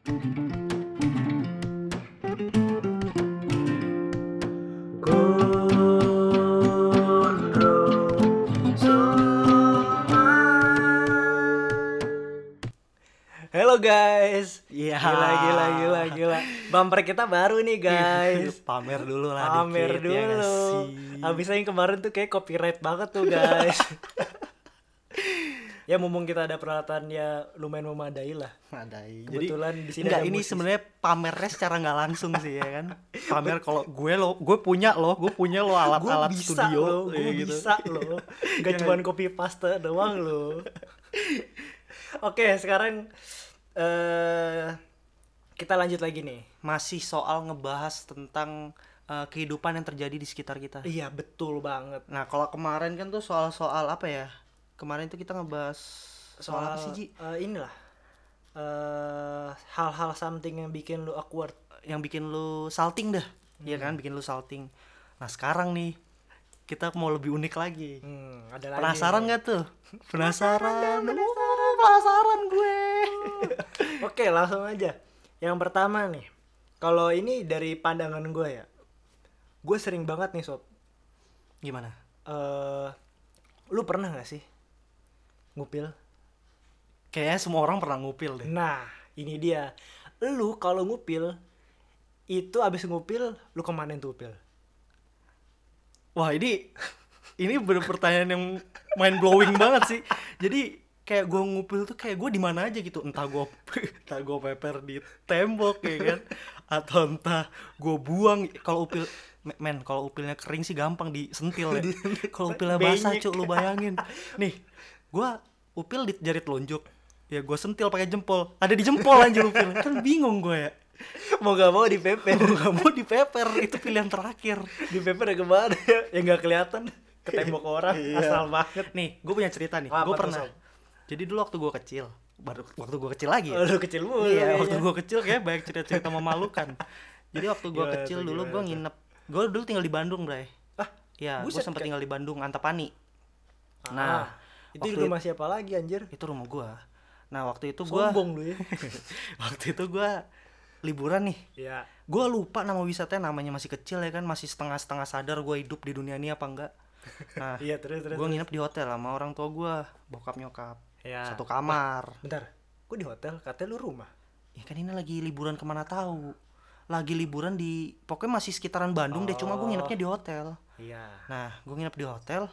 Hello guys. Iya. Gila gila gila gila. Bumper kita baru nih guys. Pamer dulu lah Pamer dikit, ya dulu. sih? Abisnya yang kemarin tuh kayak copyright banget tuh guys. ya mumpung kita ada peralatan ya lumayan memadai lah. Madai. Kebetulan di sini enggak ini sebenarnya pamernya secara nggak langsung sih ya kan. Pamer kalau gue lo, gue punya lo, gue punya lo alat-alat studio loh, kayak gue gitu. bisa loh. Gak cuma copy paste doang loh. Oke, sekarang eh kita lanjut lagi nih. Masih soal ngebahas tentang eh, kehidupan yang terjadi di sekitar kita. Iya, betul banget. Nah, kalau kemarin kan tuh soal-soal apa ya? Kemarin tuh kita ngebahas soal, apa sih, Ji? eh, inilah eh hal-hal something yang bikin lu awkward. Yang bikin lu salting dah. Iya Hmm. kan, bikin lu salting. Nah, sekarang nih kita mau lebih unik lagi. Hmm, ada lagi. Penasaran gak tuh? Penasaran. Penasaran, penasaran gue. Oke, langsung aja. Yang pertama nih. Kalau ini dari pandangan gue ya. Gue sering banget nih, sob. Gimana? eh lu pernah gak sih ngupil? Kayaknya semua orang pernah ngupil deh. Nah, ini dia. Lu kalau ngupil itu abis ngupil lu ke mana tuh upil? Wah ini ini bener pertanyaan yang mind blowing banget sih. Jadi kayak gue ngupil tuh kayak gue di mana aja gitu. Entah gue entah gue peper di tembok ya kan, atau entah gue buang. Kalau upil men kalau upilnya kering sih gampang disentil ya. Kalau upilnya basah cuk lu bayangin. Nih gue upil di jari telunjuk. Ya gue sentil pakai jempol. Ada di jempol anjir upil. Kan bingung gue ya. Mau gak mau dipeper. Mau gak mau dipeper itu pilihan terakhir. dipeper ya ke mana ya? Yang gak kelihatan ke tembok orang. Iya. Asal banget. Nih, gue punya cerita nih. Gue pernah. Jadi dulu waktu gue kecil, baru waktu gue kecil lagi. Ya? kecil mulu. iya, waktu gue kecil kayak banyak cerita-cerita memalukan. Jadi waktu gue kecil dulu gue nginep. Gue dulu tinggal di Bandung, Bray. Ah, Iya, gue sempat tinggal di Bandung, Antapani. Ah, Nah, itu waktu rumah siapa lagi anjir? Itu rumah gue. Nah, waktu itu gue Sombong lu ya. waktu itu gue liburan nih. Iya. Gue lupa nama wisatanya namanya masih kecil ya kan, masih setengah-setengah sadar gue hidup di dunia ini apa enggak. Nah, Iya, terus terus. gue nginep di hotel sama orang tua gue, bokap nyokap. Iya. Satu kamar. Bentar. Kok di hotel? Katanya lu rumah. Ya kan ini lagi liburan ke mana tahu. Lagi liburan di pokoknya masih sekitaran Bandung deh, cuma gue nginepnya di hotel. Iya. Nah, gue nginep di hotel.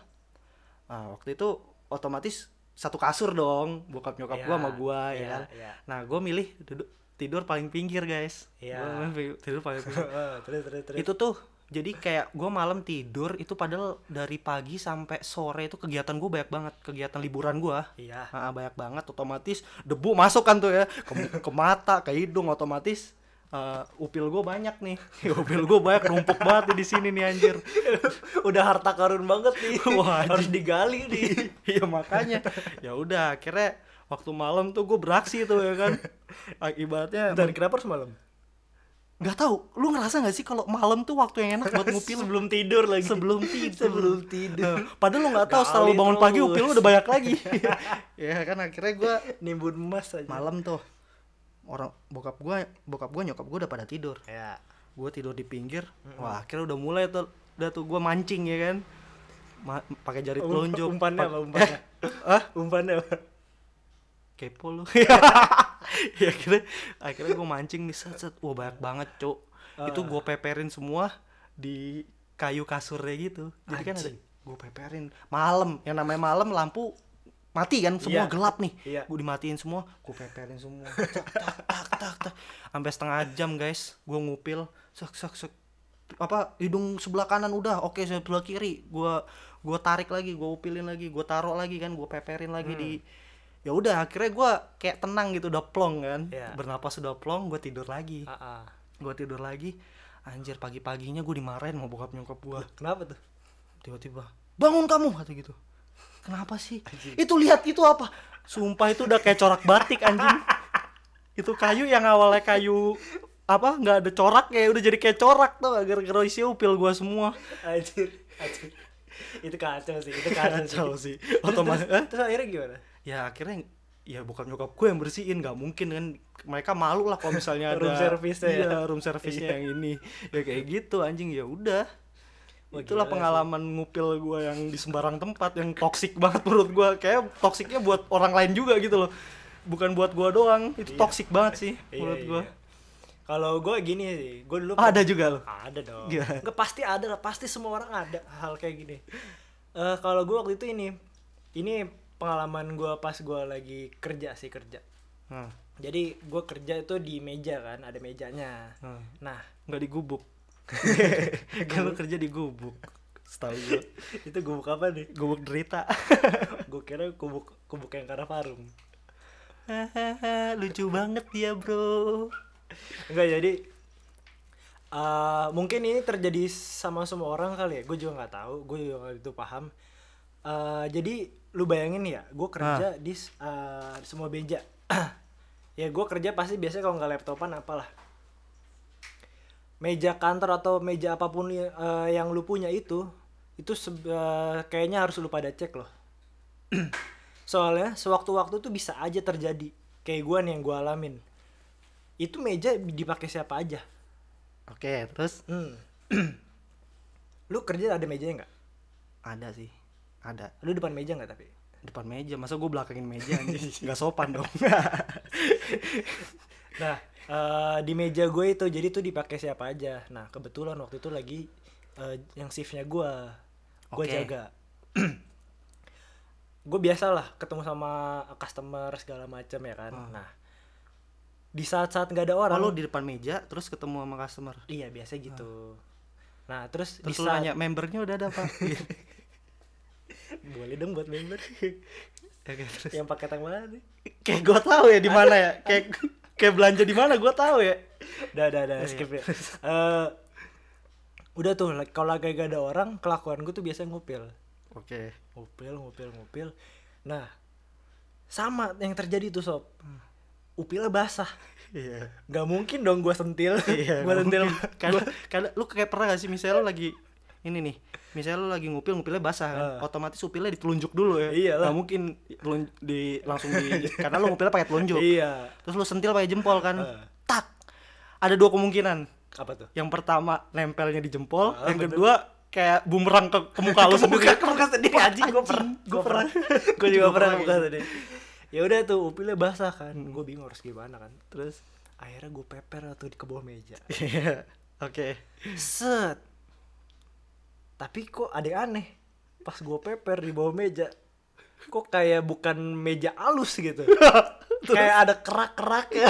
Nah, waktu itu otomatis satu kasur dong, bokap nyokap Iya, gue sama gue ya iya, kan. iya. Nah, gue milih duduk tidur paling pinggir guys. Iya. Gua tidur paling pinggir. terus terus terus. itu tuh jadi kayak gue malam tidur itu padahal dari pagi sampai sore itu kegiatan gue banyak banget kegiatan liburan gue Iya. Ah, banyak banget otomatis debu masuk kan tuh ya ke, ke mata ke hidung otomatis eh, upil gue banyak nih upil gue banyak numpuk banget di sini nih anjir Udah harta karun banget nih. Wah. Harus digali nih. iya makanya ya udah akhirnya waktu malam tuh gue beraksi tuh ya kan akibatnya Dan kenapa harus malam? nggak tahu lu ngerasa nggak sih kalau malam tuh waktu yang enak buat ngupil Sebelum tidur lagi. sebelum tidur Sebelum tidur. Eh, padahal lu nggak tahu setelah lu bangun pagi terus. upil lu udah banyak lagi ya kan akhirnya gue Nimbun emas aja. malam tuh orang bokap gue bokap gue nyokap gue udah pada tidur. Ya. gue tidur di pinggir. Wah akhirnya udah mulai tuh udah tuh gue mancing ya kan? Ma- pakai jari telunjuk. Umpannya Pa- apa umpannya? ah Umpannya apa? kepo lu. Ya akhirnya akhirnya gue mancing nih set set. Wah banyak banget cuk. Itu gue peperin semua di kayu kasurnya gitu. Jadi kan ada Anjing. gue peperin. Malam yang namanya malam lampu mati kan semua Iya. gelap nih. Iya. gue dimatiin semua gue peperin semua. Tak tak tak tak sampai setengah jam guys gue ngupil. Sak sak sak apa hidung sebelah kanan udah oke sebelah kiri. Gue gue tarik lagi gue upilin lagi gue taruh lagi kan gue peperin lagi di ya udah akhirnya gue kayak tenang gitu udah plong kan. Iya. bernapas udah plong gue tidur lagi. Ah, ah. gue tidur lagi. Anjir pagi paginya gue dimarahin mau bokap nyokap gue Kenapa tuh? tiba-tiba bangun kamu kata gitu kenapa sih itu lihat itu apa sumpah itu udah kayak corak batik anjing itu kayu yang awalnya kayu apa nggak ada corak ya udah jadi kayak corak tuh gara-gara isi upil gua semua Anjir, anjir. Itu kacau sih, itu kacau, Kacau sih. sih. Terus, Otomatis- terus, eh? terus akhirnya gimana? ya akhirnya ya bukan nyokap gue yang bersihin nggak mungkin kan mereka malu lah kalau misalnya ada Room service-nya ya. iya, room service-nya yang ini ya kayak gitu anjing ya udah Wah, itulah sih. pengalaman ngupil gue yang di sembarang tempat yang toksik banget menurut gue kayak toksiknya buat orang lain juga gitu loh bukan buat gue doang itu Iya. toksik banget sih Iya, menurut iya. gue Kalau gue gini sih, gue dulu ada juga loh ada dong. Gila. Nggak pasti ada lah, pasti semua orang ada hal kayak gini. Eh kalau gue waktu itu ini, ini pengalaman gue pas gue lagi kerja sih kerja. Hmm, Jadi gue kerja itu di meja kan, ada mejanya. hmm. Nah nggak digubuk lu kerja di gubuk setahu gue itu gubuk apa nih? gubuk derita Gue kira gubuk gubuk yang karena varum. lucu banget dia bro Enggak jadi eh mungkin ini terjadi sama semua orang kali ya. Gue juga nggak tahu, gue juga nggak itu paham. Eh jadi lu bayangin ya, gue kerja di s- eh, semua meja. ya gue kerja pasti biasanya kalau nggak laptopan apalah. Meja kantor atau meja apa pun eh, yang lu punya itu, itu eh, kayaknya harus lu pada cek loh. Soalnya sewaktu-waktu tuh bisa aja terjadi. Kayak gue nih yang gue alamin. Itu meja dipakai siapa aja. oke terus Hmm. lu kerja ada mejanya nggak? ada sih ada Lu depan meja nggak tapi? depan meja masa gue belakangin meja nggak sopan dong Nah, eh, di meja gue itu jadi tuh dipakai siapa aja. Nah, kebetulan waktu itu lagi eh, yang shiftnya gue, gue Oke. jaga. gue biasa lah ketemu sama customer segala macam ya kan. Hmm. Nah, di saat-saat nggak ada oh, orang, lu di depan meja terus ketemu sama customer iya biasa gitu. Nah, terus, terus di saat nanya membernya udah ada apa boleh dong buat member Oke, terus yang pakai tang mana nih? kayak gue tahu ya di mana ya kayak kayak belanja di mana gue tahu ya Udah, udah, udah, Iya, skip ya. Eh, udah tuh, kalau lagi gak ada orang, kelakuan gue tuh biasa ngupil. oke Ngupil, ngupil, ngupil. Nah, sama yang terjadi tuh sob. Upilnya basah. iya Gak mungkin dong gue sentil. iya gue sentil. karena karena lu kayak pernah gak sih misalnya lu lagi ini nih misalnya lu lagi ngupil ngupilnya basah kan Ah. otomatis upilnya ditelunjuk dulu ya Iyalah. nggak mungkin di langsung di karena lu ngupilnya pakai telunjuk Iya. terus lu sentil pakai jempol kan Ah. tak ada dua kemungkinan Apa tuh? yang pertama nempelnya di jempol Ah, yang bener. kedua kayak bumerang ke, ke muka lu sendiri ke muka sendiri anjing gue pernah. Gue pernah. Gue juga pernah muka tadi. Ya udah tuh upilnya basah kan. Gue bingung harus gimana kan. terus Akhirnya gue peper tuh di ke bawah meja. iya oke set tapi kok ada yang aneh? Pas gue peper di bawah meja kok kayak bukan meja halus gitu? Kayak ada kerak-kerak. Ya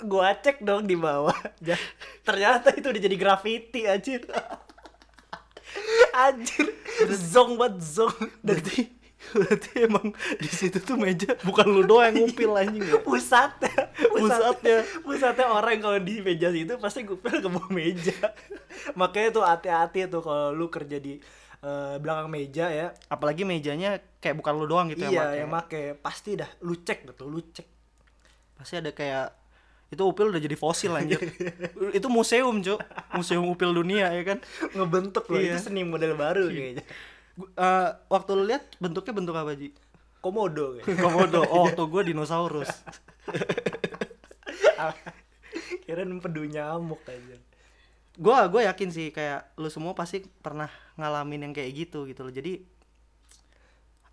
gue cek dong di bawah. Ja- ternyata itu udah jadi graffiti anjir. Anjir. Zong banget zong berarti berarti emang di situ tuh meja bukan lu doang yang ngupil anjing ya? Pusatnya Pusatnya. pusatnya. Orang kalau di meja situ pasti ngupil ke bawah meja. Makanya tuh hati-hati tuh kalau lu kerja di eh, belakang meja ya. Apalagi mejanya kayak bukan lu doang gitu iya yang yang pakai. make. Pasti dah lu cek tuh lu cek. Pasti ada kayak itu upil udah jadi fosil anjir itu museum cuk. Museum upil dunia ya kan? Ngebentuk loh Iya. itu seni model baru kayaknya Eh, waktu lu lihat bentuknya bentuk apa ji? Komodo kayak. Komodo. Oh waktu gue dinosaurus. Kira empedu nyamuk aja. Gue gue yakin sih kayak lu semua pasti pernah ngalamin yang kayak gitu gitu loh. Jadi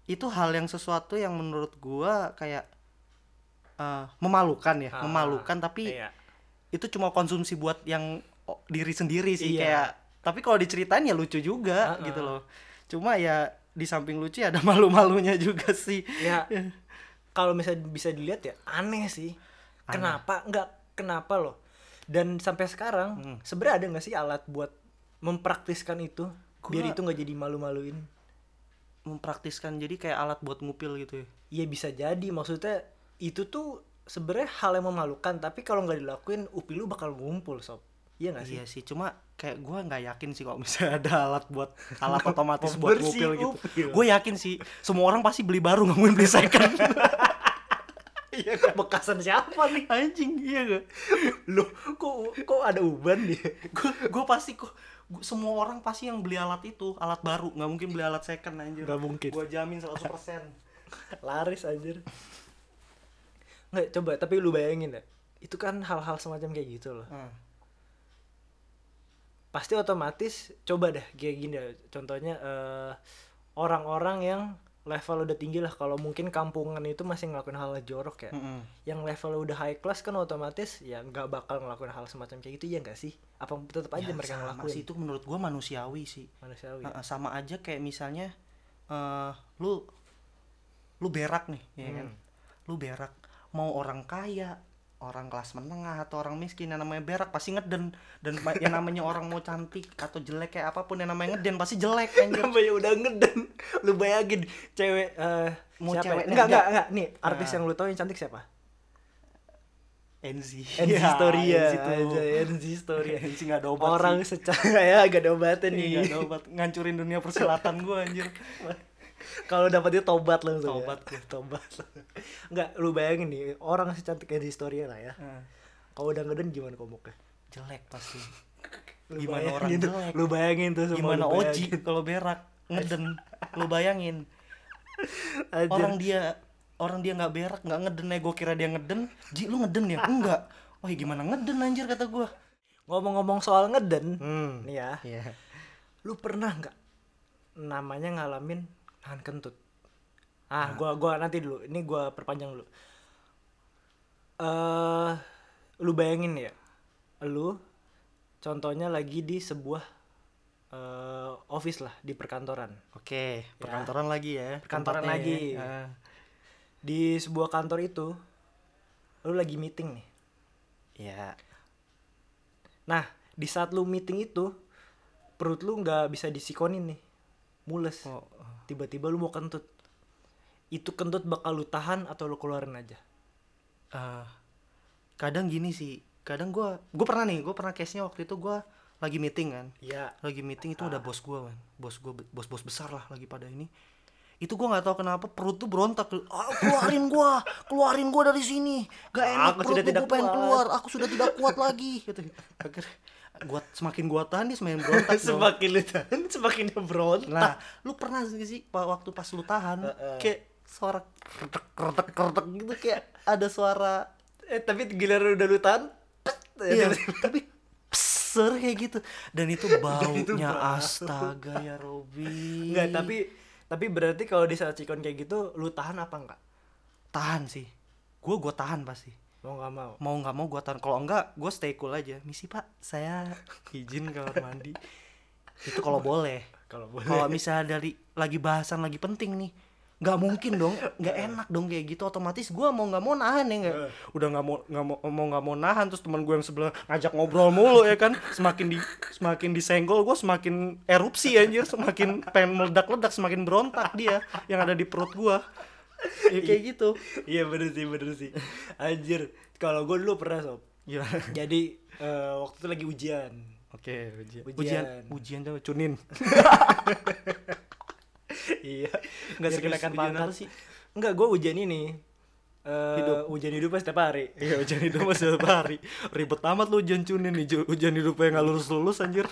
itu hal yang sesuatu yang menurut gua kayak eh, memalukan ya Ah, memalukan tapi iya. itu cuma konsumsi buat yang diri sendiri sih Iya. kayak tapi kalau diceritain ya lucu juga Ah, gitu ah. loh cuma ya di samping lucu ada malu-malunya juga sih. Ya kalau misalnya bisa dilihat ya aneh sih. Kenapa? Nggak kenapa loh? Dan sampai sekarang Hmm. sebenarnya ada nggak sih alat buat mempraktiskan itu? Biar Gua- itu nggak jadi malu-maluin? Mempraktiskan jadi kayak alat buat ngupil gitu ya? Iya bisa jadi. Maksudnya itu tuh sebenarnya hal yang memalukan. Tapi kalau nggak dilakuin upi lu bakal ngumpul sob iya nggak sih Iya sih, cuma kayak gue nggak yakin sih kalau misalnya ada alat buat alat otomatis buat ngupil gitu. upil. Gue yakin sih, semua orang pasti beli baru nggak mungkin beli second. iya bekasan siapa nih Anjing, iya gak? lo kok kok ada uban dia Gue gue pasti kok gua- semua orang pasti yang beli alat itu alat baru nggak mungkin beli alat second anjir Nggak mungkin. gue jamin 100% laris anjir nggak coba tapi lu bayangin ya itu kan hal-hal semacam kayak gitu loh Hmm. Pasti otomatis coba deh kayak gini deh. contohnya eh, orang-orang yang level udah tinggi lah. Kalau mungkin kampungan itu masih ngelakuin hal jorok ya. Mm-mm. yang level udah high class kan otomatis ya nggak bakal ngelakuin hal semacam kayak gitu ya nggak sih? Apa tetap aja Ya, mereka sama ngelakuin? sih. Itu menurut gua manusiawi sih. Manusiawi Heeh, sama aja kayak misalnya eh lu lu berak nih ya kan? Lu berak. Mau orang kaya orang kelas menengah atau orang miskin yang namanya berak pasti ngeden. Dan yang namanya orang mau cantik atau jelek kayak apa pun yang namanya ngeden pasti jelek anjir. Namanya udah ngeden? Lu bayangin cewek eh Mau siapa cewek ya? enggak enggak. enggak nih artis Nah. yang lu tahu yang cantik siapa? NZ NZ Ya, Storia NZ aja NZ Storia. NZ nggak ada obat orang sih. secara ya gak ada obatnya Ih, nih. nggak ada obat. Ngancurin dunia persilatan gua anjir kalau dapetnya tobat langsung Tobat. ya. tobat. Enggak lu bayangin nih orang secantik NZ Storia lah ya. Heeh. kalau udah ngeden gimana komuknya jelek pasti. Lu Gimana orang? tuh, jelek? lu bayangin tuh semua gimana Oji kalau berak? Ngeden. Lu bayangin. Anjir. orang dia orang dia nggak berak nggak ngeden ya gue kira dia ngeden. Ji lu ngeden ya? Enggak oh gimana ngeden anjir kata gue ngomong-ngomong soal ngeden hmm. nih ya. Iya. Lu pernah nggak namanya ngalamin nahan kentut. Ah gua gua nanti dulu. Ini gua perpanjang dulu. Eh lu bayangin ya. Lu contohnya lagi di sebuah eh office lah di perkantoran. Oke perkantoran lagi ya Perkantoran tempatnya. lagi. ya. Di sebuah kantor itu lu lagi meeting nih. Ya nah di saat lu meeting itu perut lu nggak bisa disikonin nih. Mules. Oh, tiba-tiba lu mau kentut. Itu kentut bakal lu tahan atau lu keluarin aja? Ah, kadang gini sih. Kadang gue gue pernah nih gue pernah case nya waktu itu gue lagi meeting kan. Iya. lagi meeting itu ada bos gue kan bos gue bos bos besar lah lagi pada ini. Itu gue nggak tahu kenapa perut tuh berontak. Ah, keluarin gue keluarin gue dari sini. Gak enak Aku perut sudah tidak gua pengen kuat." keluar. Aku sudah tidak kuat lagi gitu. Akhirnya gua semakin gua tahan dia semakin berontak semakin lu tahan semakin dia berontak. Nah lu pernah sih sih waktu pas lu tahan kayak suara kretek kretek kretek gitu kayak ada suara eh tapi giliran udah lu tahan pet, iya tapi pser kayak gitu. Dan itu itu baunya bau. astaga ya Robi. Enggak, tapi tapi berarti kalau di saat cikon kayak gitu lu tahan apa enggak tahan sih. Gue gue tahan pasti mau nggak mau? Mau nggak mau gue tahan. Kalau enggak gue stay cool aja. Misi pak saya izin kamar mandi. Itu kalau boleh. Kalau boleh. Kalau misalnya dari lagi bahasan lagi penting nih nggak mungkin dong nggak enak dong kayak gitu. Otomatis gue mau nggak mau nahan ya nggak? Udah nggak mau nggak mau mau nggak mau nahan terus teman gue yang sebelah ngajak ngobrol mulu ya kan? Semakin di semakin disenggol gue semakin erupsi anjir. Semakin pengen meledak ledak semakin berontak dia yang ada di perut gue ya kayak gitu iya bener sih bener sih anjir kalau gue dulu pernah sob ya jadi eh, waktu itu lagi ujian Oke, ujian. Ujian. Ujian, ujian tuh cunin. iya Nggak biar serius, kenakan ujian pangkat apa sih? enggak gue ujian ini Eh, Hidup. ujian hidup setiap hari Iya, ujian hidup masih setiap hari. Ribet amat lu ujian cunin nih, Ju. ujian hidupnya nggak lulus-lulus anjir.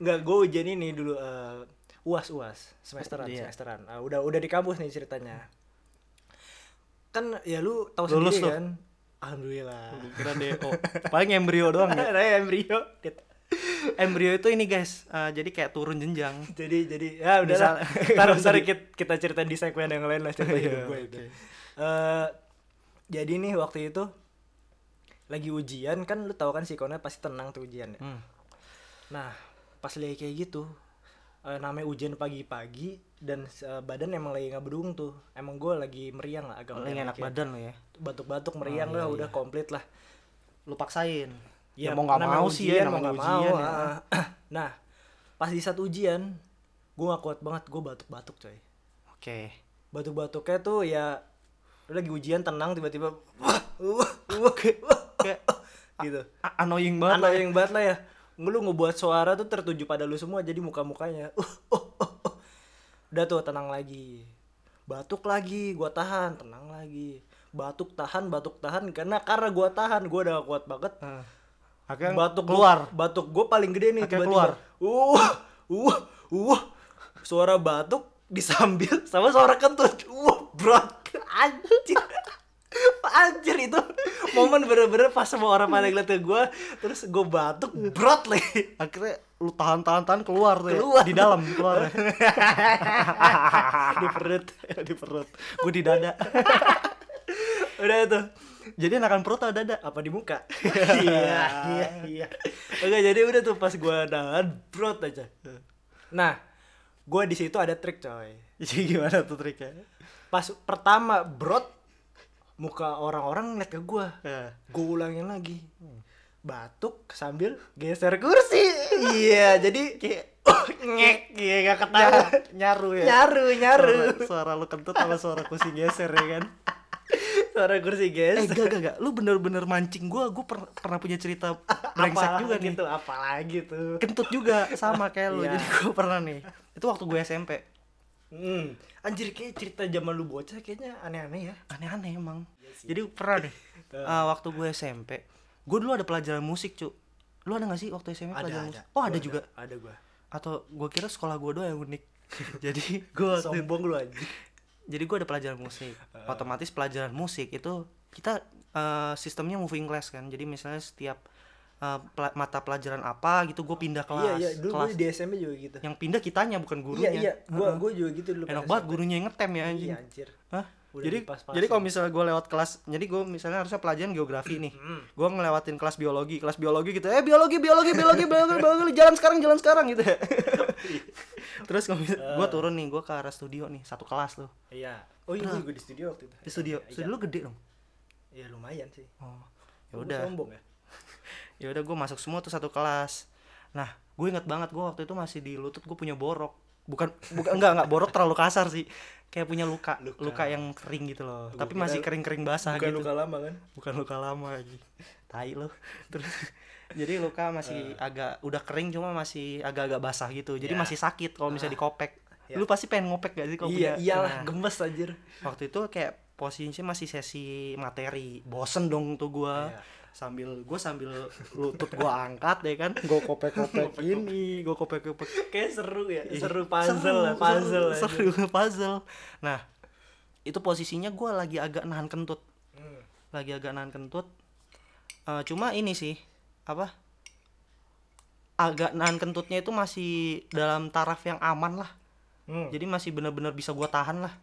Enggak, gue ujian ini dulu eh, uas uas semesteran Iya. semesteran. Ah, udah udah di kampus nih ceritanya. Kan ya lu tahu Lulus sendiri tuh. kan. Alhamdulillah. Kira DO. Paling embrio doang ya. Ada embrio. Embrio itu ini guys, eh, jadi kayak turun jenjang. Jadi jadi ya udah. Misal- Ntar ntar kita, kita ceritain di segmen yang lain lah cerita Iya, hidup gue itu. oke. Eh, jadi nih waktu itu lagi ujian kan lu tahu kan sikonnya pasti tenang tuh ujian ya. Hmm. Nah, pas lagi kayak gitu, eh, namanya ujian pagi-pagi dan eh, badan emang lagi nggak bedung tuh. Emang gue lagi meriang lah agak Lagi meriang enak badan lo ya. Batuk-batuk meriang Oh, lah, iya. udah komplit lah. Lu paksain. Ya, Ya, mau nggak mau sih ya, mau nggak mau, ya. ah. nah, pas di saat ujian, gue gak kuat banget, gue batuk-batuk coy. Oke. Batuk-batuknya tuh ya, lu lagi ujian tenang tiba-tiba, wah, wah, wah, gitu. annoying banget. yang banget lah ya. Lu ngebuat suara tuh tertuju pada lu semua jadi muka-mukanya. Uh, uh, uh, uh. Udah tuh tenang lagi. Batuk lagi, gua tahan, tenang lagi. Batuk tahan, batuk tahan karena karena gua tahan, gua udah kuat banget. Ah. Akhirnya batuk keluar. gua, batuk gue paling gede nih tiba-tiba. Uh, uh, uh. Suara batuk disambil sama suara kentut. Uh, bro. Anjir. Anjir itu momen bener-bener pas semua orang pada ngeliat ke gue terus gue batuk brot lagi akhirnya lu tahan tahan tahan keluar tuh ya. Keluar. di dalam keluar ya. di perut. Di perut. Gue di dada. Udah tuh jadi enakan perut atau dada? Apa di muka? Iya iya iya. Oke jadi udah tuh pas gue nahan brot aja. Nah gue di situ ada trik coy. Jadi gimana tuh triknya? Pas pertama brot muka orang-orang ngeliat ke gue ya. gue ulangin lagi. Batuk sambil geser kursi. Iya jadi kayak ngek iya gak ketawa. Nyaru ya? nyaru nyaru. Suara, suara lu kentut sama suara kursi geser ya kan? Suara kursi eh geser gak gak gak lu bener-bener mancing gua. Gua per- pernah punya cerita brengsek juga nih. gitu apalagi tuh. Kentut juga sama kayak lu. Iya. jadi gua pernah nih. Itu waktu gue SMP hmm. anjir kayak cerita zaman lu bocah kayaknya aneh-aneh ya. Aneh-aneh emang. Iya sih. jadi pernah nih Eh. uh, waktu gue SMP gue dulu ada pelajaran musik cu lu ada gak sih waktu SMP ada pelajaran ada. musik? Oh ada Gua juga? ada gua. Atau gue kira sekolah gue doang yang unik? Jadi gue sombong lu anjir jadi gue ada pelajaran musik. Otomatis pelajaran musik itu kita eh, sistemnya moving class kan. Jadi misalnya setiap eh, pela- mata pelajaran apa gitu gue pindah kelas iya iya dulu kelas di SMP juga gitu. yang pindah kitanya bukan gurunya. iya iya gua Heeh. gua juga gitu dulu enak pas banget SMP. gurunya yang ngetem ya anjing. Iya anjir. Hah? Udah jadi dipas-pasin. jadi kalau misalnya gue lewat kelas jadi gue misalnya harusnya pelajaran geografi nih. Hmm. gue ngelewatin kelas biologi kelas biologi gitu eh biologi biologi biologi biologi biologi jalan sekarang jalan sekarang gitu. Ya terus gue turun nih gue ke arah studio nih satu kelas tuh. Iya. Oh iya juga di studio waktu itu. Di studio. Iya, studio lu gede dong. Iya lumayan sih. Oh ya udah. sombong ya ya udah gue masuk semua tuh satu kelas. Nah gue inget banget gue waktu itu masih di lutut gue punya borok. Bukan bukan enggak enggak borok terlalu kasar sih. Kayak punya luka Luka. luka, yang kering gitu loh. Gua tapi masih kering kering basah bukan gitu. luka lama kan? Bukan luka lama lagi tai lo terus jadi luka masih agak udah kering cuma masih agak-agak basah gitu. Jadi Ya. masih sakit kalau misalnya dikopek. Ya. lu pasti pengen ngopek gak sih kalau iya punya iyalah Nah, gemes anjir. Waktu itu kayak posisinya masih sesi materi. Bosen dong tuh gua. Iya. Sambil gua sambil lutut gua angkat ya kan? Gua kopek kopek ini gua kopek kopek kayak seru ya Ih, seru puzzle lah puzzle seru, seru puzzle. Nah itu posisinya gua lagi agak nahan kentut. Hmm. lagi agak nahan kentut. Eh, cuma ini sih apa? Agak nahan kentutnya itu masih dalam taraf yang aman lah. Hmm. jadi masih bener-bener bisa gua tahan lah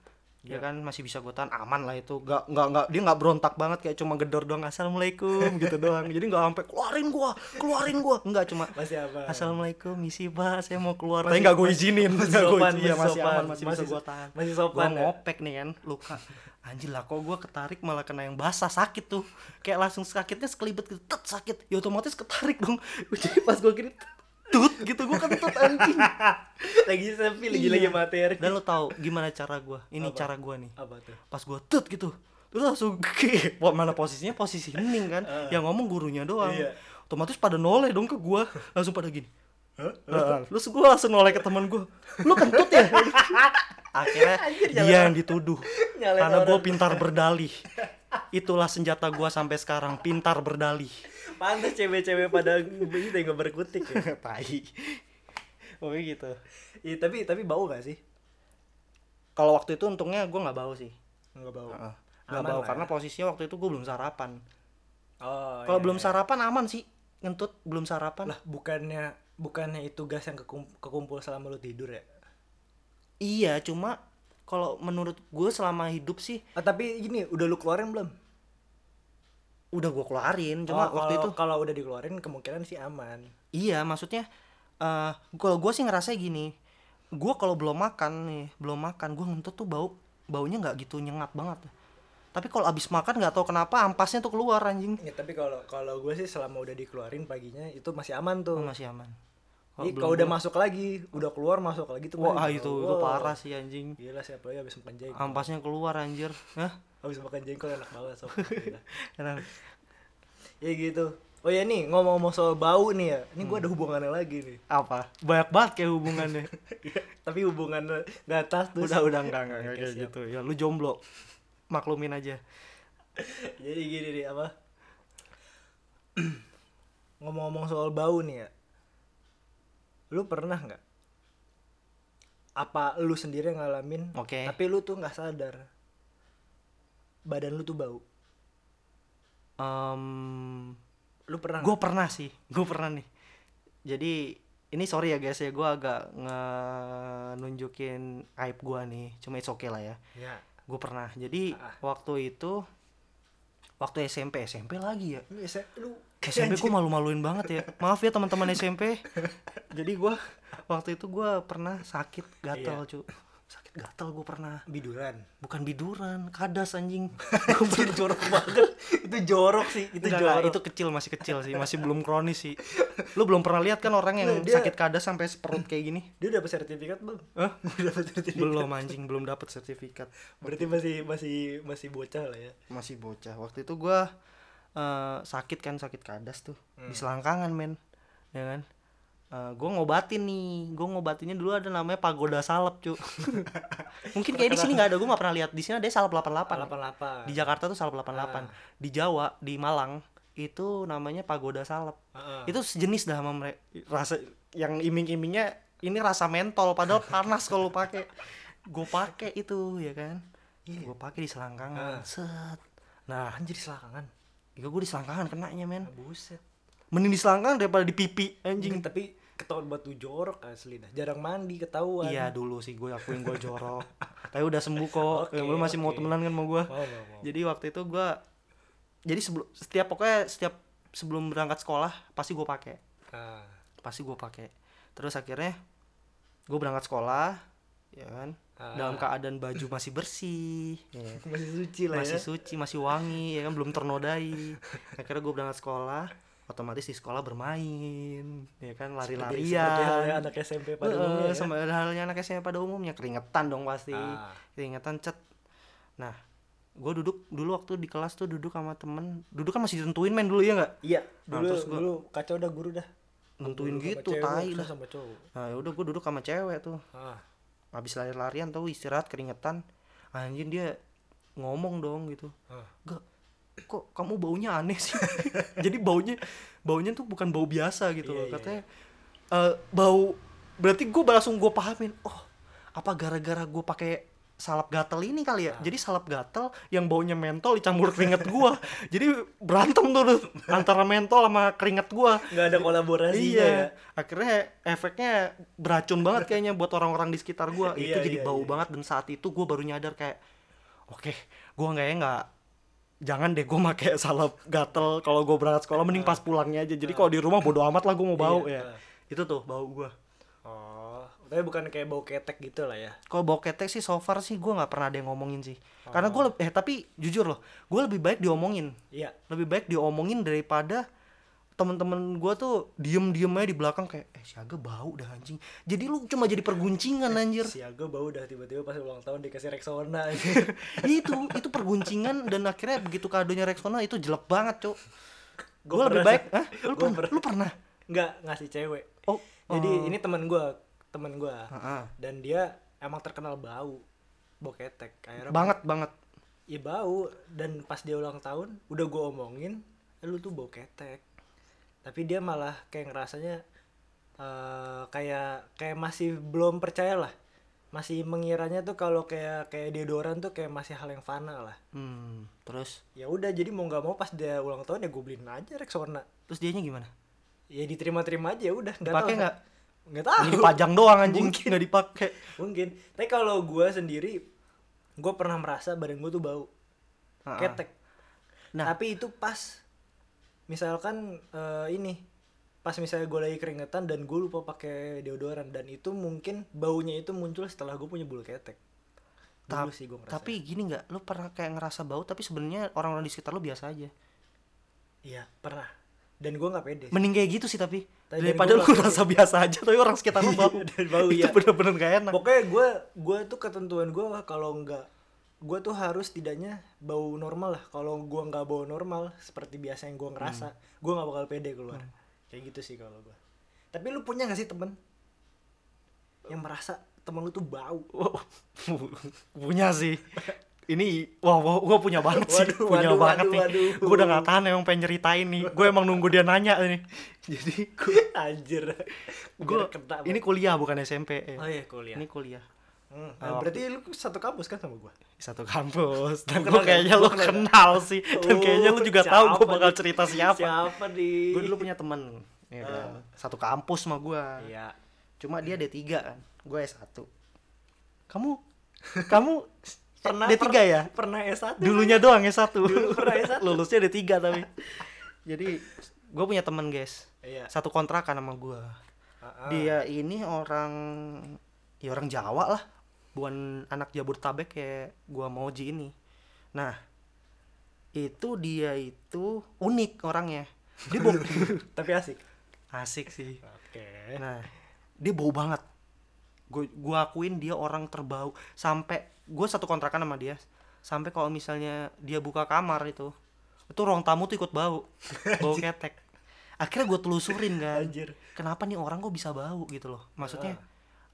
ya Iya. kan masih bisa gua tahan aman lah itu. Nggak nggak nggak dia nggak berontak banget kayak cuma gedor doang assalamualaikum gitu doang. Jadi nggak sampai keluarin gua keluarin gua. Nggak cuma masih apa? Assalamualaikum misi pak saya mau keluar. Masih- tapi nggak gue izinin. masih Nggak izin. Iya, masih masih sopan, aman masih, bisa masih- gua tahan. Masih sopan ya? ngopek nih kan. Luka. Anjir lah kok gua ketarik malah kena yang basah sakit tuh. Kayak langsung sakitnya sekelibet gitu tet sakit. Ya otomatis ketarik dong. Jadi pas gua gini tut gitu gua kentut anjing. Lagi selfie lagi lagi materi. Dan lo tau gimana cara gua? Ini Apa? cara gua nih. Apa tuh? Pas gua tut gitu terus langsung ke mana posisinya? Posisi hening kan? Ah. yang ngomong gurunya doang. Iya. otomatis pada noleh dong ke gua. Langsung pada gini. Hah? Nah, terus gua langsung noleh ke teman gua. Lu kentut ya? Akhirnya Anjir, dia yang dituduh. Karena orang. pintar berdalih. Itulah senjata gua sampai sekarang pintar berdalih pantas cewek-cewek pada begitu nggak berkutik ya. Tai. Pokoknya gitu. Iya tapi tapi bau gak sih? Kalau waktu itu untungnya gua nggak bau sih. Nggak bau. Heeh. nggak bau karena ya. posisinya waktu itu gua belum sarapan. Oh kalau iya, belum iya. sarapan aman sih. Ngentut belum sarapan. Lah bukannya bukannya itu gas yang kekum- kekumpul selama lu tidur ya? Iya cuma kalau menurut gue selama hidup sih ah, tapi gini udah lu keluarin belum udah gue keluarin. Cuma Oh, waktu itu kalau udah dikeluarin kemungkinan sih aman. Iya maksudnya eh kalau gue sih ngerasa gini gue kalau belum makan nih belum makan gue ngentut tuh bau baunya nggak gitu nyengat banget. Tapi kalau abis makan nggak tahu kenapa ampasnya tuh keluar anjing. Ya tapi kalau kalau gue sih selama udah dikeluarin paginya itu masih aman tuh. Oh, masih aman. Jadi belum kalau udah masuk lagi udah keluar masuk lagi tuh wah itu itu wow. parah sih anjing. Gila siapa lagi habis makan ampasnya keluar anjir. Hah? Habis makan jengkol enak banget sob. Gila. Enak. ya gitu. Oh ya nih ngomong-ngomong soal bau nih ya. Ini gue ada hubungannya lagi nih. Apa? Banyak banget kayak hubungannya. Tapi hubungan nggak atas terus udah udah enggak enggak, kayak siap. gitu. Ya lu jomblo. Maklumin aja. Jadi gini nih apa? Ngomong-ngomong soal bau nih ya. Lu pernah nggak? Apa lu sendiri ngalamin Oke. tapi lu tuh nggak sadar badan lu tuh bau? Em, Lu pernah? gue pernah sih gue pernah nih. Jadi ini sorry ya guys ya gue agak nunjukin aib gue nih cuma it's okay lah ya. Ya. gue pernah. Jadi Ah. waktu itu waktu SMP SMP lagi ya. Lu SMP gue malu-maluin banget ya. Maaf ya teman-teman SMP jadi gue waktu itu gue pernah sakit gatal Iya. cu sakit gatal gue pernah. Biduran. bukan biduran kadas anjing. Anjir jorok banget. itu jorok sih, itu Enggak, jorok. itu kecil masih kecil sih. Masih belum kronis sih. Lu belum pernah lihat kan orang yang dia- sakit kadas sampai seperut kayak gini? Dia udah dapat sertifikat belum? Hah? Udah dapat sertifikat. belum anjing. Belum dapat sertifikat. Berarti masih masih masih bocah lah ya. masih bocah. Waktu itu gua eh, sakit kan sakit kadas tuh. Di selangkangan men. Ya kan Eh, gua ngobatin nih. Gua ngobatinnya dulu ada namanya pagoda salep cu. Mungkin kayak di sini nggak ada gua nggak pernah lihat. Di sini ada salep 88 88. di Jakarta tuh salep 88 di Jawa di Malang itu namanya pagoda salep. Heeh. itu sejenis dah sama mereka rasa yang iming-imingnya ini rasa mentol padahal panas kalau pakai. Gue pakai itu ya kan? Gue pakai di selangkangan. Ah. set. Nah Anjir selangkangan. ya gue di selangkangan kenanya men. Buset. Mending di selangkangan daripada di pipi Anjing tapi ketahuan batu jorok asli dah. Jarang mandi ketahuan. iya dulu sih gue akuin gue jorok tapi udah sembuh kok Oke, Ya, lu masih mau oke. temenan kan sama gue Mau, mau, mau. jadi waktu itu gue jadi sebelum setiap pokoknya setiap sebelum berangkat sekolah pasti gue pakai Ah. pasti gue pakai terus akhirnya gue berangkat sekolah ya kan Ah. dalam keadaan baju masih bersih ya. Masih suci lah masih ya. suci masih wangi ya kan belum ternodai akhirnya gue berangkat sekolah otomatis di sekolah bermain ya kan lari-larian anak SMP pada Heeh, umumnya ya. sama halnya anak SMP pada umumnya keringetan dong pasti Ah. keringetan cet nah gue duduk dulu waktu di kelas tuh duduk sama temen duduk kan masih ditentuin main dulu ya nggak Iya, Nah, dulu terus gua- dulu kacau dah guru dah. nentuin gitu cewek, tai lah sama cowok. nah udah gue duduk sama cewek tuh Ah. habis lari-larian tuh istirahat keringetan anjing dia ngomong dong gitu Ah. gak kok kamu baunya aneh sih? Jadi baunya baunya tuh bukan bau biasa gitu Iya, loh iya, katanya "Eh, bau berarti gue langsung gue pahamin oh apa gara-gara gue pakai salap gatel ini kali ya? Ah. jadi salap gatel yang baunya mentol dicampur keringet gue jadi berantem tuh, antara mentol sama keringet gue Nggak ada kolaborasinya iya. ya. akhirnya efeknya beracun banget kayaknya buat orang-orang di sekitar gua. Itu Iya, jadi iya, bau iya. banget dan saat itu gua baru nyadar kayak oke gua nggak ya nggak jangan deh gua pakai salep gatel kalau gua berangkat sekolah mending pas pulangnya aja jadi kalau di rumah bodo amat lah gua mau bau Iya, ya itu tuh bau gua Oh, tapi bukan kayak bau ketek gitu lah ya. kalau bau ketek sih so far sih gua nggak pernah ada yang ngomongin sih Oh. karena gua leb- eh tapi jujur loh gua lebih baik diomongin Iya. lebih baik diomongin daripada temen-temen gua tuh diem-diem aja di belakang kayak eh si Aga bau dah anjing jadi lu cuma jadi perguncingan anjir Si Aga bau dah tiba-tiba pas ulang tahun dikasih Rexona. itu itu perguncingan dan akhirnya begitu kadonya Rexona itu jelek banget Gua gue lebih baik. Hah? lu pernah pernah. lu pernah Nggak ngasih cewek. oh Jadi oh. ini teman gua, teman gua. Heeh. Dan dia emang terkenal bau. Bau ketek. Akhirnya banget banget Iya bau dan pas dia ulang tahun udah gua omongin, "Eh, lu tuh bau ketek. Tapi dia malah kayak ngerasanya eh kayak kayak masih belum percaya lah. Masih mengiranya tuh kalau kayak kayak deodoran tuh kayak masih hal yang fana lah. hmm, terus Ya udah jadi mau nggak mau pas dia ulang tahun ya gue beliin aja Rexona. terus dianya gimana Ya diterima-terima aja ya udah. nggak tahu. nggak Nggak tahu. ini dipajang doang anjing Mungkin. nggak dipakai Mungkin. Tapi kalau gue sendiri, gue pernah merasa badan gue tuh bau ketek. Nah. Tapi itu pas, misalkan eh, ini, pas misalnya gue lagi keringetan dan gue lupa pakai deodoran dan itu mungkin baunya itu muncul setelah gue punya bulu ketek. Dulu Ta- sih gue ngerasa. tapi gini nggak lu pernah kayak ngerasa bau tapi sebenarnya orang-orang di sekitar lu biasa aja Iya pernah. Dan gue nggak pede. sih. mending kayak gitu sih tapi Tapi daripada dari lu gua nggak rasa biasa aja tapi orang sekitar lu bau Dan bau, itu iya. bener-bener gak enak Pokoknya gue gue tuh ketentuan gue kalau nggak gue tuh harus tidaknya bau normal lah. Kalau gue nggak bau normal seperti biasa yang gue ngerasa, Hmm. gue nggak bakal pede keluar. Kayak gitu sih kalau gue. Tapi lu punya gak sih temen yang merasa temen lu tuh bau? Wow, punya sih ini wah, wah gue punya banget sih Waduh, punya waduh, banget waduh, nih gue udah gak tahan emang pengen nyeritain nih gue emang nunggu dia nanya nih jadi Anjir. gue Biar kena, ini kuliah bukan SMP eh. Oh iya kuliah. ini kuliah Hmm, Nah, berarti lu satu kampus kan sama gua? satu kampus dan Gua gue kenal, kayaknya gua lu kenal. kenal sih dan Oh, kayaknya lu juga tahu gue siapa bakal cerita siapa Siapa di? gue dulu punya temen ya kan? satu kampus sama gue Iya. cuma dia D3 kan gue S1 kamu kamu Pernah D3 per- ya Pernah S1. dulunya doang S1 Dulu pernah S1. lulusnya D3 tapi jadi gue punya temen guys Iya. satu kontrakan sama gue Ah, ah. dia ini orang ya orang Jawa lah bukan anak Jabodetabek kayak gua Moji ini. Nah itu dia itu unik orangnya. Dia bau Tapi asik. asik sih. Oke. nah dia bau banget. Gue gua akuin dia orang terbau. Sampai gue satu kontrakan sama dia. Sampai kalau misalnya dia buka kamar itu itu ruang tamu tuh ikut bau. Bau ketek. Akhirnya gue telusurin kan. Anjir. kenapa nih orang kok bisa bau gitu loh? Maksudnya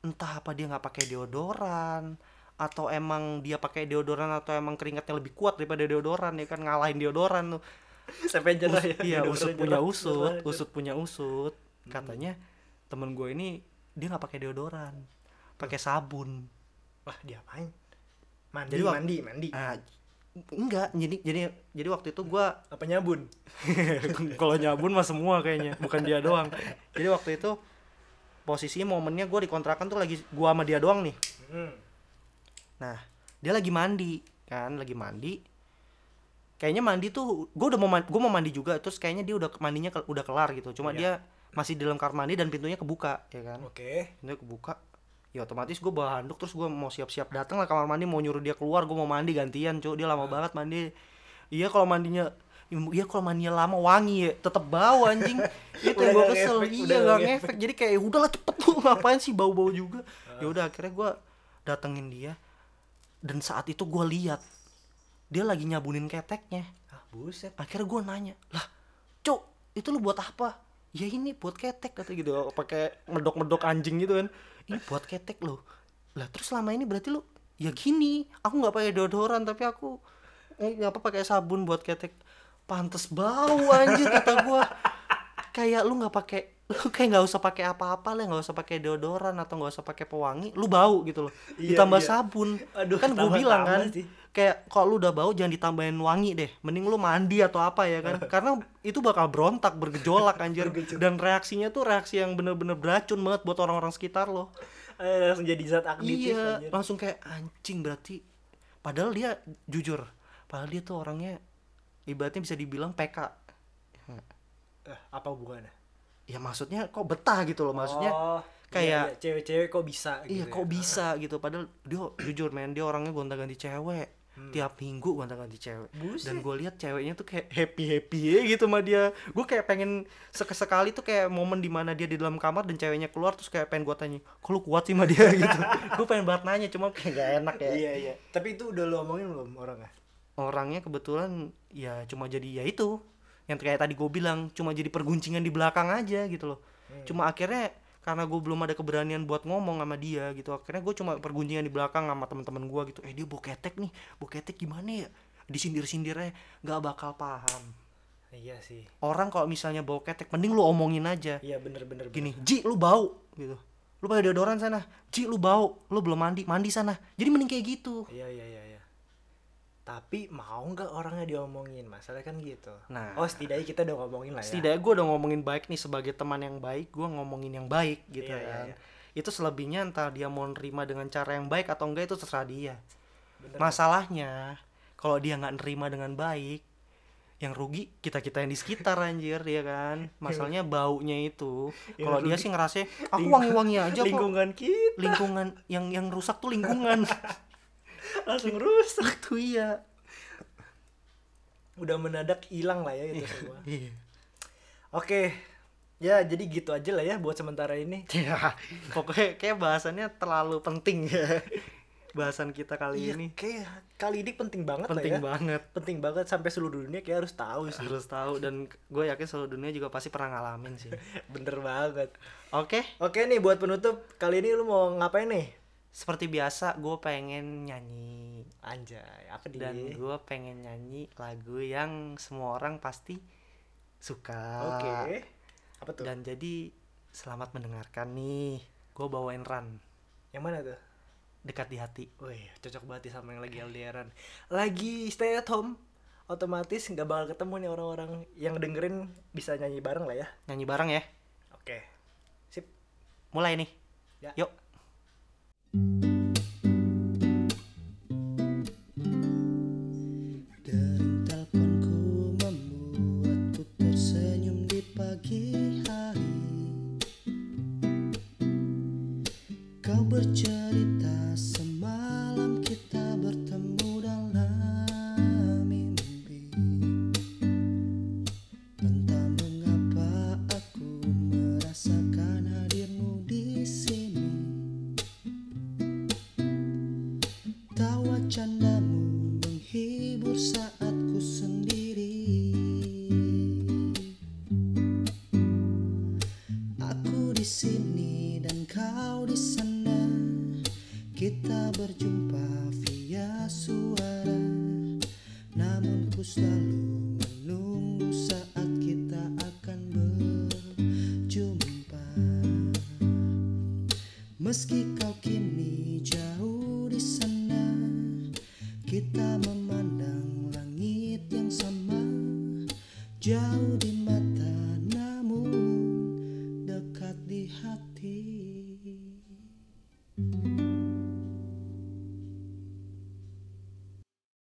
entah apa dia nggak pakai deodoran atau emang dia pakai deodoran atau emang keringatnya lebih kuat daripada deodoran ya kan ngalahin deodoran tuh Sampai jerah ya. iya usut punya usut usut punya usut katanya temen gue ini dia nggak pakai deodoran pakai sabun Wah, diapain? Mandi, Jadi mandi, mandi. ah enggak jadi jadi jadi waktu itu gue Apa nyabun? kalau nyabun mah semua kayaknya bukan dia doang jadi waktu itu posisi momennya gue di kontrakan tuh lagi gua sama dia doang nih. Hmm. nah dia lagi mandi kan? Lagi mandi. Kayaknya mandi tuh gue udah mau mandi, gua mau mandi juga terus kayaknya dia udah mandinya ke- udah kelar gitu. Cuma Iya. dia masih di dalam kamar mandi dan pintunya kebuka ya kan? Oke. pintunya kebuka. Ya otomatis gue bawa handuk terus gue mau siap-siap datang lah kamar mandi mau nyuruh dia keluar gue mau mandi gantian cuy dia lama banget mandi. Iya kalau mandinya iya kalau mandinya lama wangi ya tetep bau anjing. Itu Udah yang gue nggak kesel. ngefek, iya udah gak nggak ngefek. jadi kayak "Ya udahlah cepet lu ngapain sih bau-bau juga? Ya udah akhirnya gue datengin dia. Dan saat itu gue lihat dia lagi nyabunin keteknya. Ah, buset. akhirnya gue nanya lah cuk itu lu buat apa? Ya ini buat ketek kata gitu. Pakai medok-medok anjing gitu kan. Ini buat ketek lo lah terus selama ini berarti lu ya gini aku nggak pakai deodoran tapi aku eh, apa pakai sabun buat ketek pantes bau anjir kata gua. Kayak lu nggak pakai lu kayak nggak usah pakai apa-apa lah nggak usah pakai deodoran atau nggak usah pakai pewangi lu bau gitu loh. Iya, ditambah iya. sabun. Aduh, kan gue bilang kan sih. kayak kalau lu udah bau jangan ditambahin wangi deh. Mending lu mandi atau apa ya kan. Karena itu bakal berontak bergejolak anjir. Dan reaksinya tuh reaksi yang bener-bener beracun banget buat orang-orang sekitar lo Eh, langsung jadi zat aktif iya anjir. langsung kayak anjing berarti padahal dia jujur padahal dia tuh orangnya ibaratnya bisa dibilang PK Eh, apa hubungannya? ya maksudnya kok betah gitu loh maksudnya Oh, kayak- iya, iya, cewek-cewek kok bisa iya gitu kok ya. bisa gitu padahal dia jujur men dia orangnya gonta ganti cewek tiap minggu gonta ganti cewek Hmm. Buset. dan gue lihat ceweknya tuh kayak happy happy ya gitu sama dia gue kayak pengen sekali tuh kayak momen di mana dia di dalam kamar dan ceweknya keluar terus kayak pengen gue tanya kok lu kuat sih sama dia gitu gue pengen banget nanya cuma kayak gak enak ya Iya, iya. Tapi itu udah lo omongin belum orangnya? Orangnya kebetulan ya cuma jadi ya itu. Yang kayak tadi gue bilang cuma jadi perguncingan di belakang aja gitu loh. Cuma akhirnya karena gue belum ada keberanian buat ngomong sama dia gitu akhirnya gue cuma perguncingan di belakang sama teman-teman gue gitu. Eh dia boketek nih. Boketek gimana ya? Disindir-sindirnya nggak bakal paham. Iya sih. orang kalau misalnya bau ketek mending lu omongin aja. Iya bener-bener. gini Ji lu bau. Gitu. Lu pakai deodoran sana? Ji lu bau. Lu belum mandi. Mandi sana. Jadi mending kayak gitu. Iya iya iya. iya. Tapi mau nggak orangnya diomongin? Masalah kan gitu. Nah. Oh setidaknya kita udah ngomongin lah ya. setidaknya gue udah ngomongin baik nih sebagai teman yang baik gue ngomongin yang baik gitu Iya, iya, kan iya. itu selebihnya entah dia mau nerima dengan cara yang baik atau enggak itu terserah dia Bener. masalahnya kalau dia nggak nerima dengan baik yang rugi kita kita yang di sekitar anjir ya kan masalahnya baunya itu kalau dia sih ngerasa aku wangi-wangi aja kok Lingkungan kita lingkungan yang yang rusak tuh lingkungan langsung rusak. tuh iya Udah mendadak hilang lah ya itu semua. iya Oke. Ya jadi gitu aja lah ya buat sementara ini. ya pokoknya kayak bahasannya terlalu penting ya bahasan kita kali Iya, ini kayak kali ini penting banget penting lah ya. banget Penting banget sampai seluruh dunia kayak harus tahu sih. harus tahu dan gue yakin seluruh dunia juga pasti pernah ngalamin sih Bener banget. oke Oke nih buat penutup kali ini lu mau ngapain nih? Seperti biasa gue pengen nyanyi Anjay, apa dia? dan gue pengen nyanyi lagu yang semua orang pasti suka Oke. Apa tuh? dan jadi selamat mendengarkan nih gue bawain run Yang mana tuh? dekat di hati. Wih, cocok banget sama yang lagi LDRan. Lagi stay at home, otomatis nggak bakal ketemu nih orang-orang yang dengerin bisa nyanyi bareng lah ya. Nyanyi bareng ya. Oke, sip. Mulai nih. Ya. Yuk. Thank you.